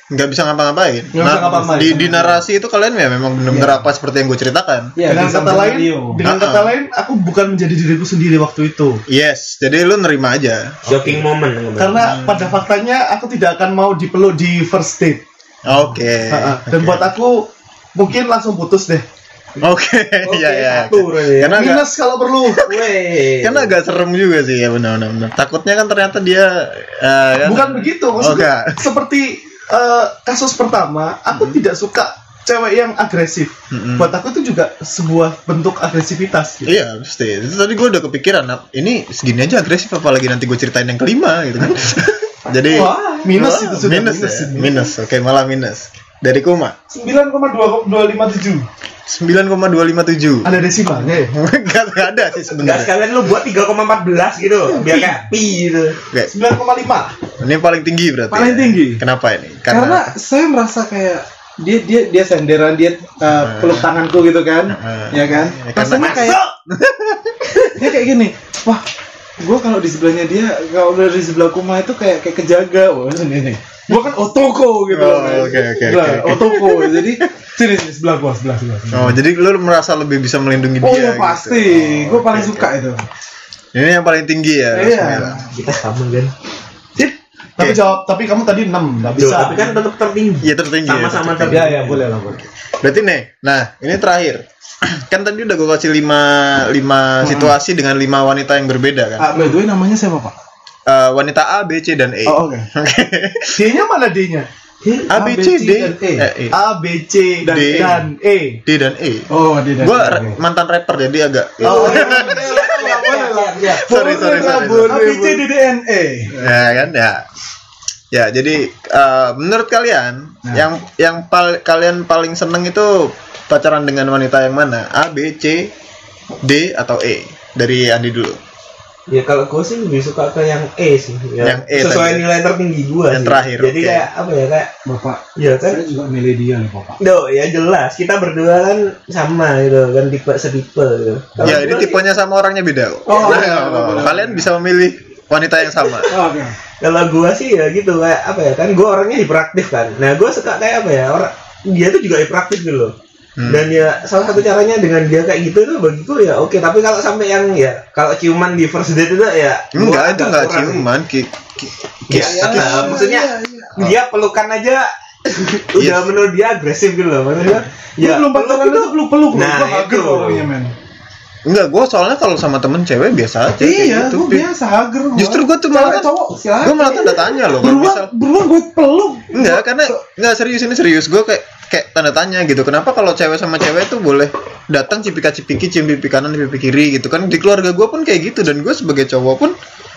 nggak bisa ngapa-ngapain. Nggak bisa ngapa-ngapain. di, di narasi itu kalian ya memang benar-benar apa seperti yang gue ceritakan. Ya dengan kata lain dengan Ah, kata lain aku bukan menjadi diriku sendiri waktu itu. Yes jadi lu nerima aja. Shocking moment karena pada faktanya aku tidak akan mau dipeluk di first date oke ah. dan oke. buat aku mungkin langsung putus deh Oke, Oke, iya ya. satu berarti ya. Karena agak, minus kalau perlu Weh. karena agak serem juga sih ya benar-benar. benar. Takutnya kan ternyata dia eh, kan- bukan begitu Oh, maksudnya enggak. seperti eh, kasus pertama aku tidak suka cewek yang agresif Mm-mm. buat aku itu juga sebuah bentuk agresivitas gitu. Iya, pasti. Tadi gue udah kepikiran, "Nap, ini segini aja agresif apalagi nanti gue ceritain yang kelima gitu kan. Jadi Wah, minus itu sudah minus, minus, ya? minus. Oke, malah minus. Dari Kuma 9,257 9,257. ada desimalnya ya Enggak enggak ada sih Enggak sebenarnya. sekalian lu buat 3,14 gitu biar kayak pi gitu. Oke, 9,5 ini paling tinggi berarti. Paling ya? tinggi. Kenapa ini? karena saya merasa kayak dia dia dia senderan dia uh, peluk tanganku gitu kan Heeh. ya kan Ya, karena- rasanya kayak dia kayak gini wah gue kalau di sebelahnya dia kalau udah di sebelah kuma itu kayak kayak kejaga wah ini nih gue kan otoko gitu Oh, oke, oke, Lah, oke, oke. otoko jadi sini sini sebelah gua sebelah sebelah, sebelah. Oh, jadi lu merasa lebih bisa melindungi oh dia ya pasti gitu. gue Oh, paling oke, suka itu Ini yang paling tinggi ya. Iya. Kita sama kan. Tapi Oke. jawab tapi kamu tadi 6 nggak Duh, bisa tapi kan tetap tertinggi. Iya tertinggi. ya, Sama-sama tertinggi. tertinggi. ya boleh lah boleh Berarti nih, nah ini terakhir. kan tadi udah gue kasih lima, lima situasi dengan lima wanita yang berbeda kan. ah, by the way namanya siapa pak Eh, wanita A, B, C, dan E. oh oke D-nya mana D-nya A, B, C, D, dan E. eh, E. A B C dan, D. dan E D dan E. oh dia dan Gue oke. mantan rapper jadi agak. Oh, sorry, sorry, sorry. Boleh, sorry. ABC DDNE Ya kan ya. Ya jadi eh, menurut kalian Nah. yang yang pal- kalian paling seneng itu pacaran dengan wanita yang mana? A, B, C, D atau E? Dari Andi dulu. Ya kalau gue sih lebih suka ke yang E sih. Ya, Yang E Sesuai tadi. nilai tertinggi gue Yang sih. terakhir, Jadi oke. kayak apa ya kayak bapak ya kan. saya juga milih dia nih bapak Duh, ya jelas kita berdua kan sama gitu kan tipe setipe gitu. Kalau ya ini tipenya sama orangnya beda. kok. Oh, Nah, iya, oh, benar. kalian bisa memilih wanita yang sama. oh, oke kalau gua sih ya gitu kayak apa ya kan gua orangnya hiperaktif kan nah gua suka kayak apa ya orang dia tuh juga hiperaktif gitu loh Hmm. dan ya salah satu caranya dengan dia kayak gitu tuh bagiku ya oke tapi kalau sampai yang ya kalau ciuman di first date itu ya Enggak, itu enggak ciuman, ki- ki- ya, kiss. ya, enggak, maksudnya dia pelukan aja udah Yes. menurut dia agresif gitu loh maksudnya ya, ya belum pacaran peluk itu peluk peluk Nah, itu. men Enggak, gue soalnya kalau sama temen cewek biasa aja. kayak iya gitu. gua biasa hager gua. Justru gua tuh malah- cowok silakan Gue malah tanda tanya loh. beruang misal beruang gue peluk Enggak, karena enggak serius ini serius. Gue kayak kayak tanda tanya gitu. Kenapa kalau cewek sama cewek tuh boleh datang cipika cipiki cium pipi kanan pipi kiri gitu kan? Di keluarga gue pun kayak gitu dan gue sebagai cowok pun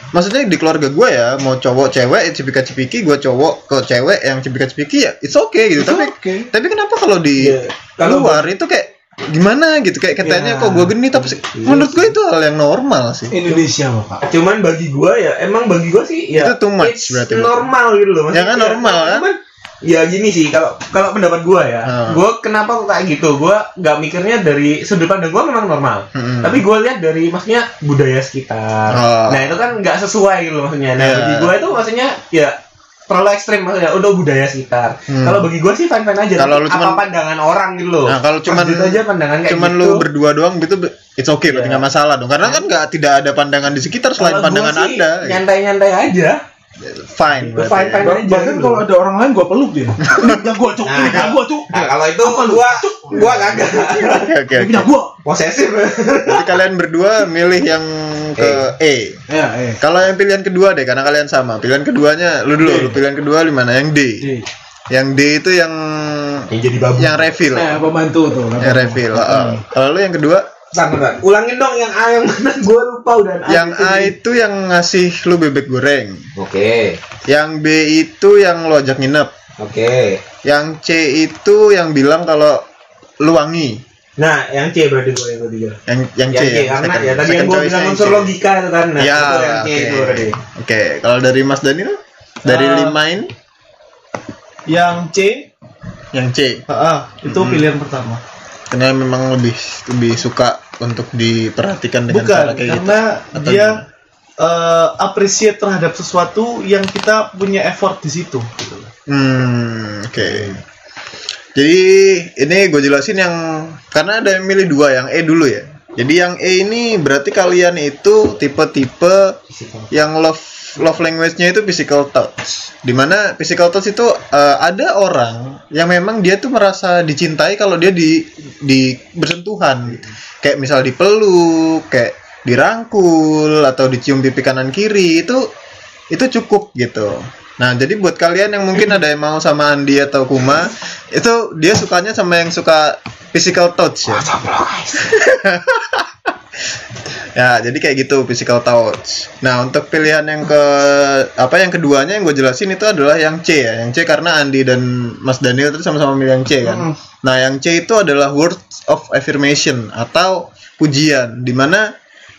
maksudnya di keluarga gue ya mau cowok cewek cipika cipiki gue cowok ke cewek yang cipika cipiki ya it's okay gitu It's tapi okay. tapi kenapa kalau di. Kalau luar itu kayak gimana gitu kayak katanya Ya. kok gue genit tapi sih- Iya menurut gue itu hal yang normal sih Indonesia bapak cuman bagi gua ya emang bagi gua sih ya Itu too much it's berarti. normal gitu loh Ya kan normal, kan? cuman ya gini sih kalau kalau pendapat gua ya Hmm. gua kenapa kok kayak gitu gua nggak mikirnya dari sudut pandang gua memang normal Mm-mm. tapi gua lihat dari maksudnya budaya sekitar Oh. nah itu kan nggak sesuai gitu maksudnya nah Ya. bagi gua itu maksudnya ya terlalu ekstrim maksudnya udah budaya sekitar Hmm. kalau bagi gua sih fine fine aja Kalau lu cuman- apa pandangan orang gitu loh Nah, kalau cuman- Lanjut aja pandangan kayak cuman gitu. lu berdua doang gitu it's okay berarti Iya. nggak masalah dong karena kan nggak tidak ada pandangan di sekitar selain gua pandangan sih anda gitu. nyantai-nyantai aja fine berarti. fine-fine. Bah- aja bahkan gitu. kalau ada orang lain gua peluk dia punya gua cuk Nah, punya gua cuk Nah, kalau itu gua gua kagak. oke oke punya gua Posesif. Berarti kalian berdua milih yang ke E. ya eh Kalau yang pilihan kedua deh, karena kalian sama. Pilihan keduanya, lu dulu, D. lu pilihan kedua di mana? Yang D. Di. Yang D itu yang Yang jadi babu. yang refill. eh pembantu tuh Yang refill. heeh. Kalau lu yang kedua, Bentar, bentar. Ulangin dong yang A yang mana gua lupa udah. yang A itu yang ngasih lu bebek goreng. Oke. Yang B itu yang lo ajak nginep. Oke. Yang C itu yang bilang kalau lu wangi. Nah, yang C berarti gua yang ketiga. Yang yang C. Yang C karena second- ya tadi yang gua choice bilang unsur C. logika itu kan. Nah, ya, itu yang C oke. itu berarti. Oke, kalau dari Mas Daniel dari Eh, lima ini Yang C, yang C. ah, itu Hmm. pilihan pertama. Karena memang lebih lebih suka untuk diperhatikan dengan cara Bukan, kayak gitu. karena Atau dia gimana? eh, appreciate terhadap sesuatu yang kita punya effort di situ. Gitu. Hmm, oke. Jadi ini gue jelasin yang karena ada yang milih dua, yang E dulu ya. Jadi yang E ini berarti kalian itu tipe-tipe yang love love language-nya itu physical touch. Di mana physical touch itu eh, ada orang yang memang dia tuh merasa dicintai kalau dia di di bersentuhan. Kayak misal dipeluk, kayak dirangkul atau dicium pipi kanan kiri itu itu cukup gitu. Nah, jadi buat kalian yang mungkin ada yang mau sama Andi atau Kuma, itu dia sukanya sama yang suka physical touch ya. ya, jadi kayak gitu physical touch. Nah, untuk pilihan yang ke apa yang keduanya yang gue jelasin itu adalah yang C ya. Yang C karena Andi dan Mas Daniel itu sama-sama milih yang C kan. Nah, yang C itu adalah words of affirmation atau pujian di mana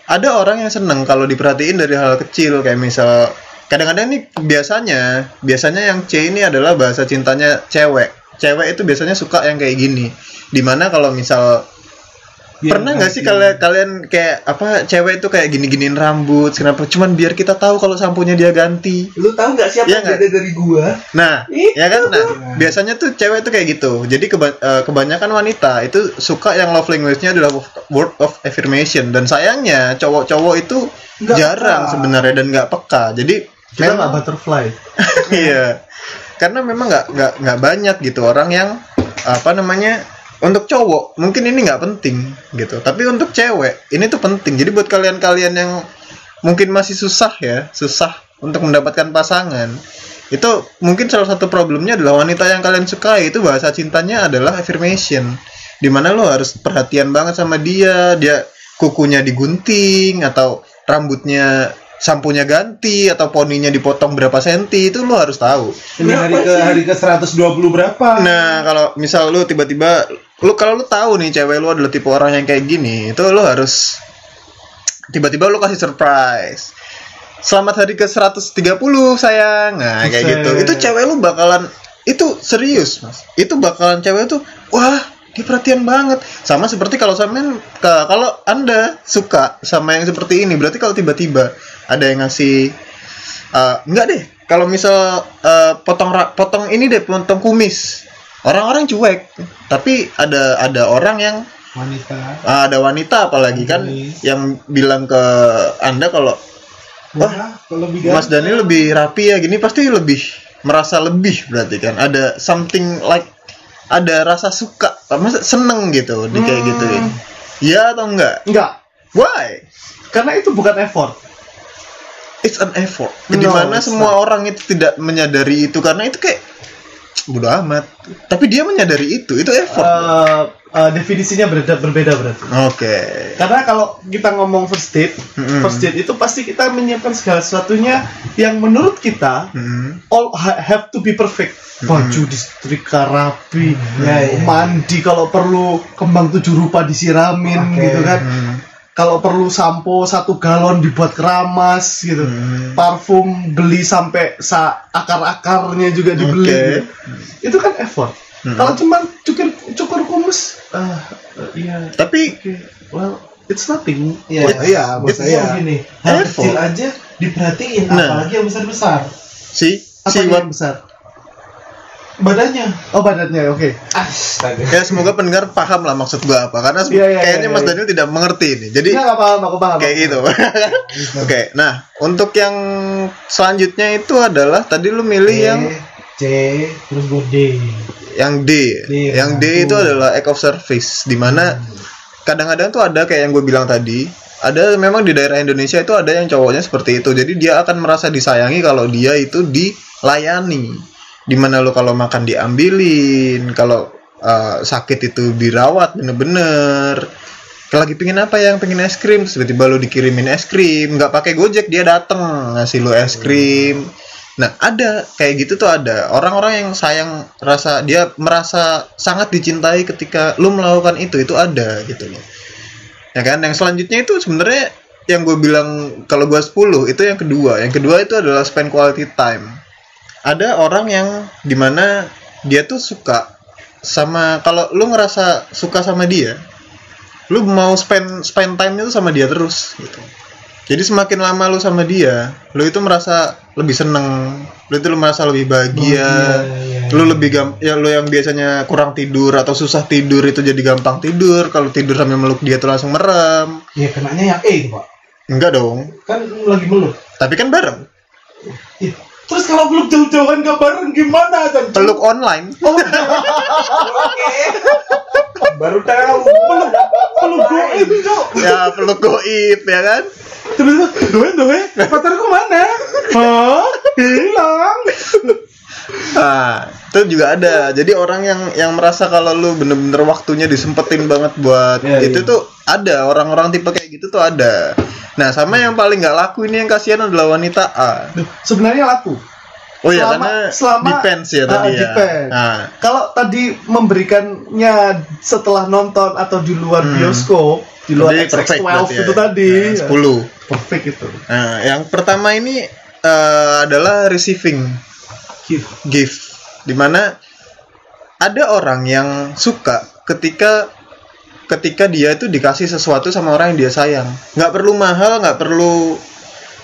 ada orang yang seneng kalau diperhatiin dari hal kecil kayak misal kadang-kadang nih biasanya biasanya yang C ini adalah bahasa cintanya cewek cewek itu biasanya suka yang kayak gini di mana kalau misal Biar pernah nggak sih nanti- kalian kalian kayak apa cewek itu kayak gini-giniin rambut kenapa cuman biar kita tahu kalau sampunya dia ganti Lu tahu nggak siapa Iya yang dari gua? Nah, Itu ya kan? Nah, biasanya tuh cewek tuh kayak gitu. Jadi keba- eh, kebanyakan wanita itu suka yang love language-nya adalah word of affirmation dan sayangnya cowok-cowok itu Nggak jarang peka. sebenarnya dan nggak peka. Jadi Kita nggak memang butterfly. iya. Karena memang nggak nggak nggak banyak gitu orang yang apa namanya untuk cowok mungkin ini nggak penting gitu. Tapi untuk cewek ini tuh penting. Jadi buat kalian-kalian yang mungkin masih susah ya susah untuk mendapatkan pasangan itu mungkin salah satu problemnya adalah wanita yang kalian sukai itu bahasa cintanya adalah affirmation. Di mana lo harus perhatian banget sama dia dia kukunya digunting atau rambutnya sampunya ganti atau poninya dipotong berapa senti itu lo harus tahu. Ini hari ke hari ke 120 berapa? Nah, kalau misal lu tiba-tiba lu kalau lu tahu nih cewek lu adalah tipe orang yang kayak gini, itu lu harus tiba-tiba lu kasih surprise. Selamat hari ke 130 sayang. Nah, kayak gitu. Itu cewek lu bakalan itu serius, Mas. Itu bakalan cewek tuh wah, dia perhatian banget. Sama seperti kalau sampean ka- kalau Anda suka sama yang seperti ini, berarti kalau tiba-tiba ada yang ngasih Eh, enggak deh. Kalau misal eh, potong potong ini deh, potong kumis. Orang-orang cuek. Tapi ada ada orang yang wanita ah, ada wanita apalagi kan Kumis. yang bilang ke Anda kalau Wah, kalau lebih Mas. Dani lebih rapi ya gini pasti lebih merasa lebih berarti kan. Ada something like ada rasa suka, masa seneng gitu di kayak Hmm. gituin. Iya atau enggak? Enggak, Why? karena itu bukan effort. It's an effort. No, Di mana semua orang itu tidak menyadari itu karena itu kayak bodo amat. Tapi dia menyadari itu, itu effort. Eh, uh, definisinya berbeda berbeda berarti. Oke. Karena kalau kita ngomong first date, Mm-mm. first date itu pasti kita menyiapkan segala sesuatunya yang menurut kita Hmm. all ha- have to be perfect. Baju disetrika rapi, ya. mandi kalau perlu kembang tujuh rupa disiramin Oke. gitu kan. Hmm. Kalau perlu sampo satu galon dibuat keramas gitu. Hmm. Parfum beli sampai sa akar-akarnya juga dibeli. Oke. gitu. Itu kan effort. Hmm. Kalau cuman cukur cukur kumis, ah, iya. Tapi Oke, well, it's nothing. Iya, It's- iya, it's saya. gini hal Effort. kecil aja diperhatiin Nah. apalagi yang besar besar si Apa si yang besar? Badannya Oh badannya, oke. Astaga. ya semoga pendengar paham lah maksud gua apa karena Iya, iya, kayaknya iya, Mas iya. Daniel tidak mengerti ini. Jadi Iya nggak paham, aku paham. kayak gitu. Oke, nah untuk yang selanjutnya itu adalah tadi lu milih E, yang C terus gue D yang D. D, yang D itu tuh. adalah act of service di mana kadang-kadang tuh ada kayak yang gue bilang tadi, ada memang di daerah Indonesia itu ada yang cowoknya seperti itu. Jadi dia akan merasa disayangi kalau dia itu dilayani. Di mana lo kalau makan diambilin, kalau uh, sakit itu dirawat bener-bener. Kalau lagi pingin apa yang pengen es krim, tiba-tiba lo dikirimin es krim, nggak pakai gojek dia dateng ngasih lo es krim. Nah ada kayak gitu tuh ada orang-orang yang sayang rasa dia merasa sangat dicintai ketika lu melakukan itu itu ada gitu loh. Ya kan yang selanjutnya itu sebenarnya yang gue bilang kalau gue 10 itu yang kedua. Yang kedua itu adalah spend quality time. Ada orang yang di mana dia tuh suka sama kalau lu ngerasa suka sama dia, lu mau spend spend time itu sama dia terus gitu. Jadi semakin lama lu sama dia, lu itu merasa lebih seneng, lu itu lu merasa lebih bahagia, Bahagia, iya, lu lebih gam ya lu yang biasanya kurang tidur atau susah tidur itu jadi gampang tidur, kalau tidur sambil meluk dia tuh langsung merem. ya kenanya yang E itu pak Enggak dong, kan lagi meluk tapi kan bareng. Terus kalau peluk jauh-jauhan gak bareng gimana kan Peluk online. Baru tahu. peluk peluk goib cok ya peluk goib ya kan. tiba-tiba doe doe pacarku mana? Hah? Hilang Nah, itu juga ada. Jadi orang yang yang merasa kalau lu bener-bener waktunya disempetin banget buat Iya, itu iya. tuh ada orang-orang tipe kayak gitu tuh ada. Nah, sama yang paling nggak laku ini yang kasihan adalah wanita A. Sebenarnya laku. Oh ya Selama- karena selama- depends ya Ah, tadi ya. depends. Nah, Kalau tadi memberikannya setelah nonton atau di luar Hmm. bioskop, di luar jadi perfect XX12 berarti ya. itu tadi, Nah, 10. perfect itu. Nah, yang pertama ini eh, adalah receiving gift. Di mana ada orang yang suka ketika ketika dia itu dikasih sesuatu sama orang yang dia sayang. Nggak perlu mahal, nggak perlu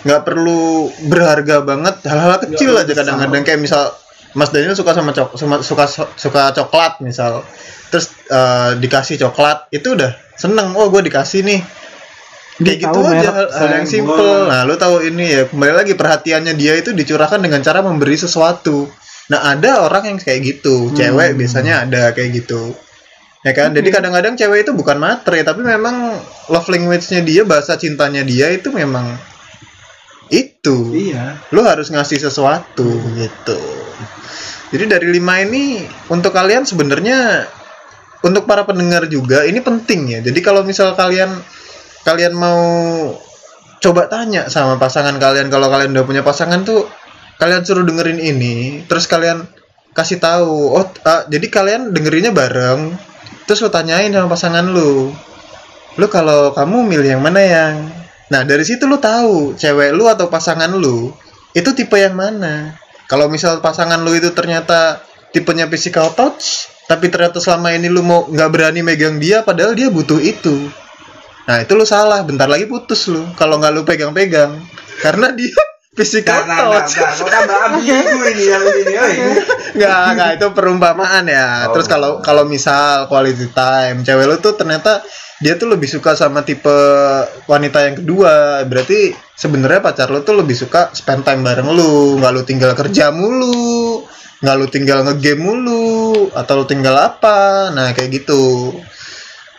nggak perlu berharga banget. Hal-hal kecil aja kadang-kadang kayak misal Mas Daniel suka sama cok sama- suka suka coklat misal. Terus eh, dikasih coklat itu udah seneng. Oh, gue dikasih nih kayak Dia gitu aja. merek. Hal, hal yang simple nah lu tahu ini ya kembali lagi perhatiannya dia itu dicurahkan dengan cara memberi sesuatu. Nah ada orang yang kayak gitu. Cewek biasanya ada kayak gitu. Ya kan? Jadi kadang-kadang cewek itu bukan matre tapi memang love language-nya dia bahasa cintanya dia itu memang itu. Iya. lu harus ngasih sesuatu gitu. Jadi dari lima ini untuk kalian sebenarnya untuk para pendengar juga ini penting ya. Jadi kalau misal kalian kalian mau coba tanya sama pasangan kalian kalau kalian udah punya pasangan tuh kalian suruh dengerin ini terus kalian kasih tahu oh ah, jadi kalian dengerinnya bareng terus lu tanyain sama pasangan lu lu kalau kamu milih yang mana yang nah dari situ lu tahu cewek lu atau pasangan lu itu tipe yang mana. Kalau misal pasangan lu itu ternyata tipenya physical touch tapi ternyata selama ini lu mau nggak berani megang dia padahal dia butuh itu nah itu lu salah. Bentar lagi putus lu kalau nggak lu pegang-pegang. Karena dia physical Nah, nah, nah, touch. nah, kok tambah ambigu ini yang ini, oi. nggak nggak itu perumpamaan ya. Oh. terus kalau kalau misal quality time cewek lu tuh ternyata dia tuh lebih suka sama tipe wanita yang kedua. Berarti sebenarnya pacar lu tuh lebih suka spend time bareng lu. Nggak lu tinggal kerja mulu nggak lu tinggal ngegame mulu atau lu tinggal apa. Nah kayak gitu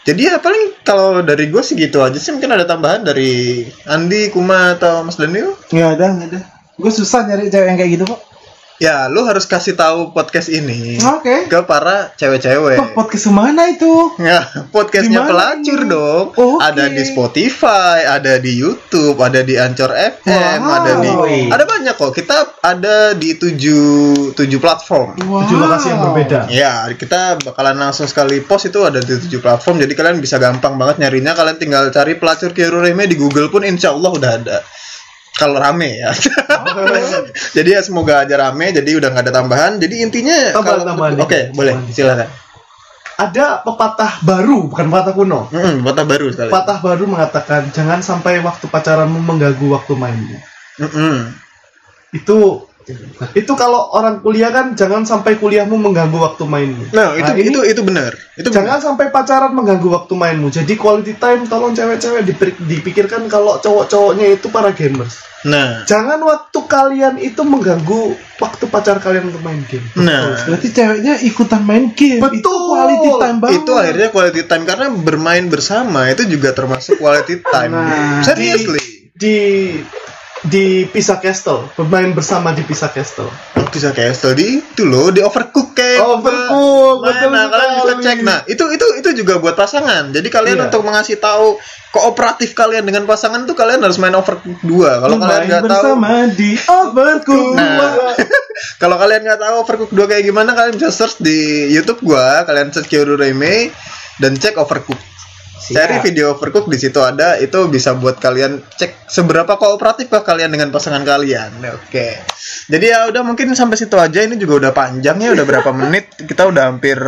jadi ya paling kalau dari gue sih gitu aja sih. Mungkin ada tambahan dari Andi Kuma atau Mas Daniel? Nggak ada nggak ada. Gue susah nyari cewek yang kayak gitu kok ya lu harus kasih tahu podcast ini Oke. ke para cewek-cewek. Wah, podcast ke mana itu? Ya, podcastnya mana pelacur ini? dong. Oke. Ada di Spotify, ada di YouTube, ada di Anchor FM, Wow. ada di ada banyak kok. Kita ada di tujuh tujuh platform. Wow. Tujuh lokasi yang berbeda. Ya, kita bakalan langsung sekali post itu ada di tujuh platform. Jadi kalian bisa gampang banget nyarinya. Kalian tinggal cari pelacur Kiru Reme di Google pun insya Allah udah ada. Kalau rame ya. jadi ya semoga aja rame. Jadi udah nggak ada tambahan. Jadi intinya Tambahan- kalau- tambahan Oke, dikit. boleh. Silakan. Ada pepatah baru, bukan pepatah kuno. Mm kota baru sekali. Pepatah baru mengatakan jangan sampai waktu pacaranmu mengganggu waktu mainmu. Mm-mm. Itu itu kalau orang kuliah kan jangan sampai kuliahmu mengganggu waktu mainmu. Nah, itu Nah, ini itu itu benar. Itu Jangan benar. sampai pacaran mengganggu waktu mainmu. Jadi quality time tolong cewek-cewek dipikirkan kalau cowok-cowoknya itu para gamers. Nah, Jangan waktu kalian itu mengganggu waktu pacar kalian untuk main game. nah. Berarti ceweknya ikutan main game. Betul. Itu quality time banget. Itu akhirnya quality time karena bermain bersama itu juga termasuk quality time. Nah, Seriously. Di di Pisa Castle, bermain bersama di Pisa Castle. Bisa castle di itu loh di overcook kayak Overcook, Nah, betul nah, kalian bisa cek. Nah, itu itu itu juga buat pasangan. Jadi kalian Iya. untuk mengasih tahu kooperatif kalian dengan pasangan tuh kalian harus main overcook dua. Kalau kalian nggak tahu bersama di Overcook. Nah, kalau kalian nggak tahu Overcook 2 kayak gimana, kalian bisa search di YouTube gua, kalian search Kyoru Reime dan cek Overcook. Cari video Overcook di situ ada, itu bisa buat kalian cek seberapa kooperatif kah kalian dengan pasangan kalian. Oke. Jadi ya udah mungkin sampai situ aja. Ini juga udah panjang ya, udah berapa menit? Kita udah hampir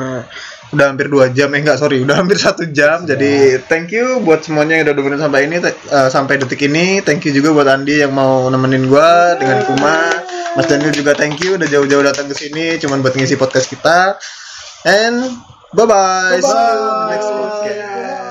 udah hampir dua jam eh enggak sorry udah hampir satu jam. Jadi thank you buat semuanya yang udah dengerin sampai ini eh, sampai detik ini. Thank you juga buat Andi yang mau nemenin gua dengan Kuma. Mas Daniel juga thank you udah jauh-jauh datang ke sini cuman buat ngisi podcast kita. And bye bye, see you next podcast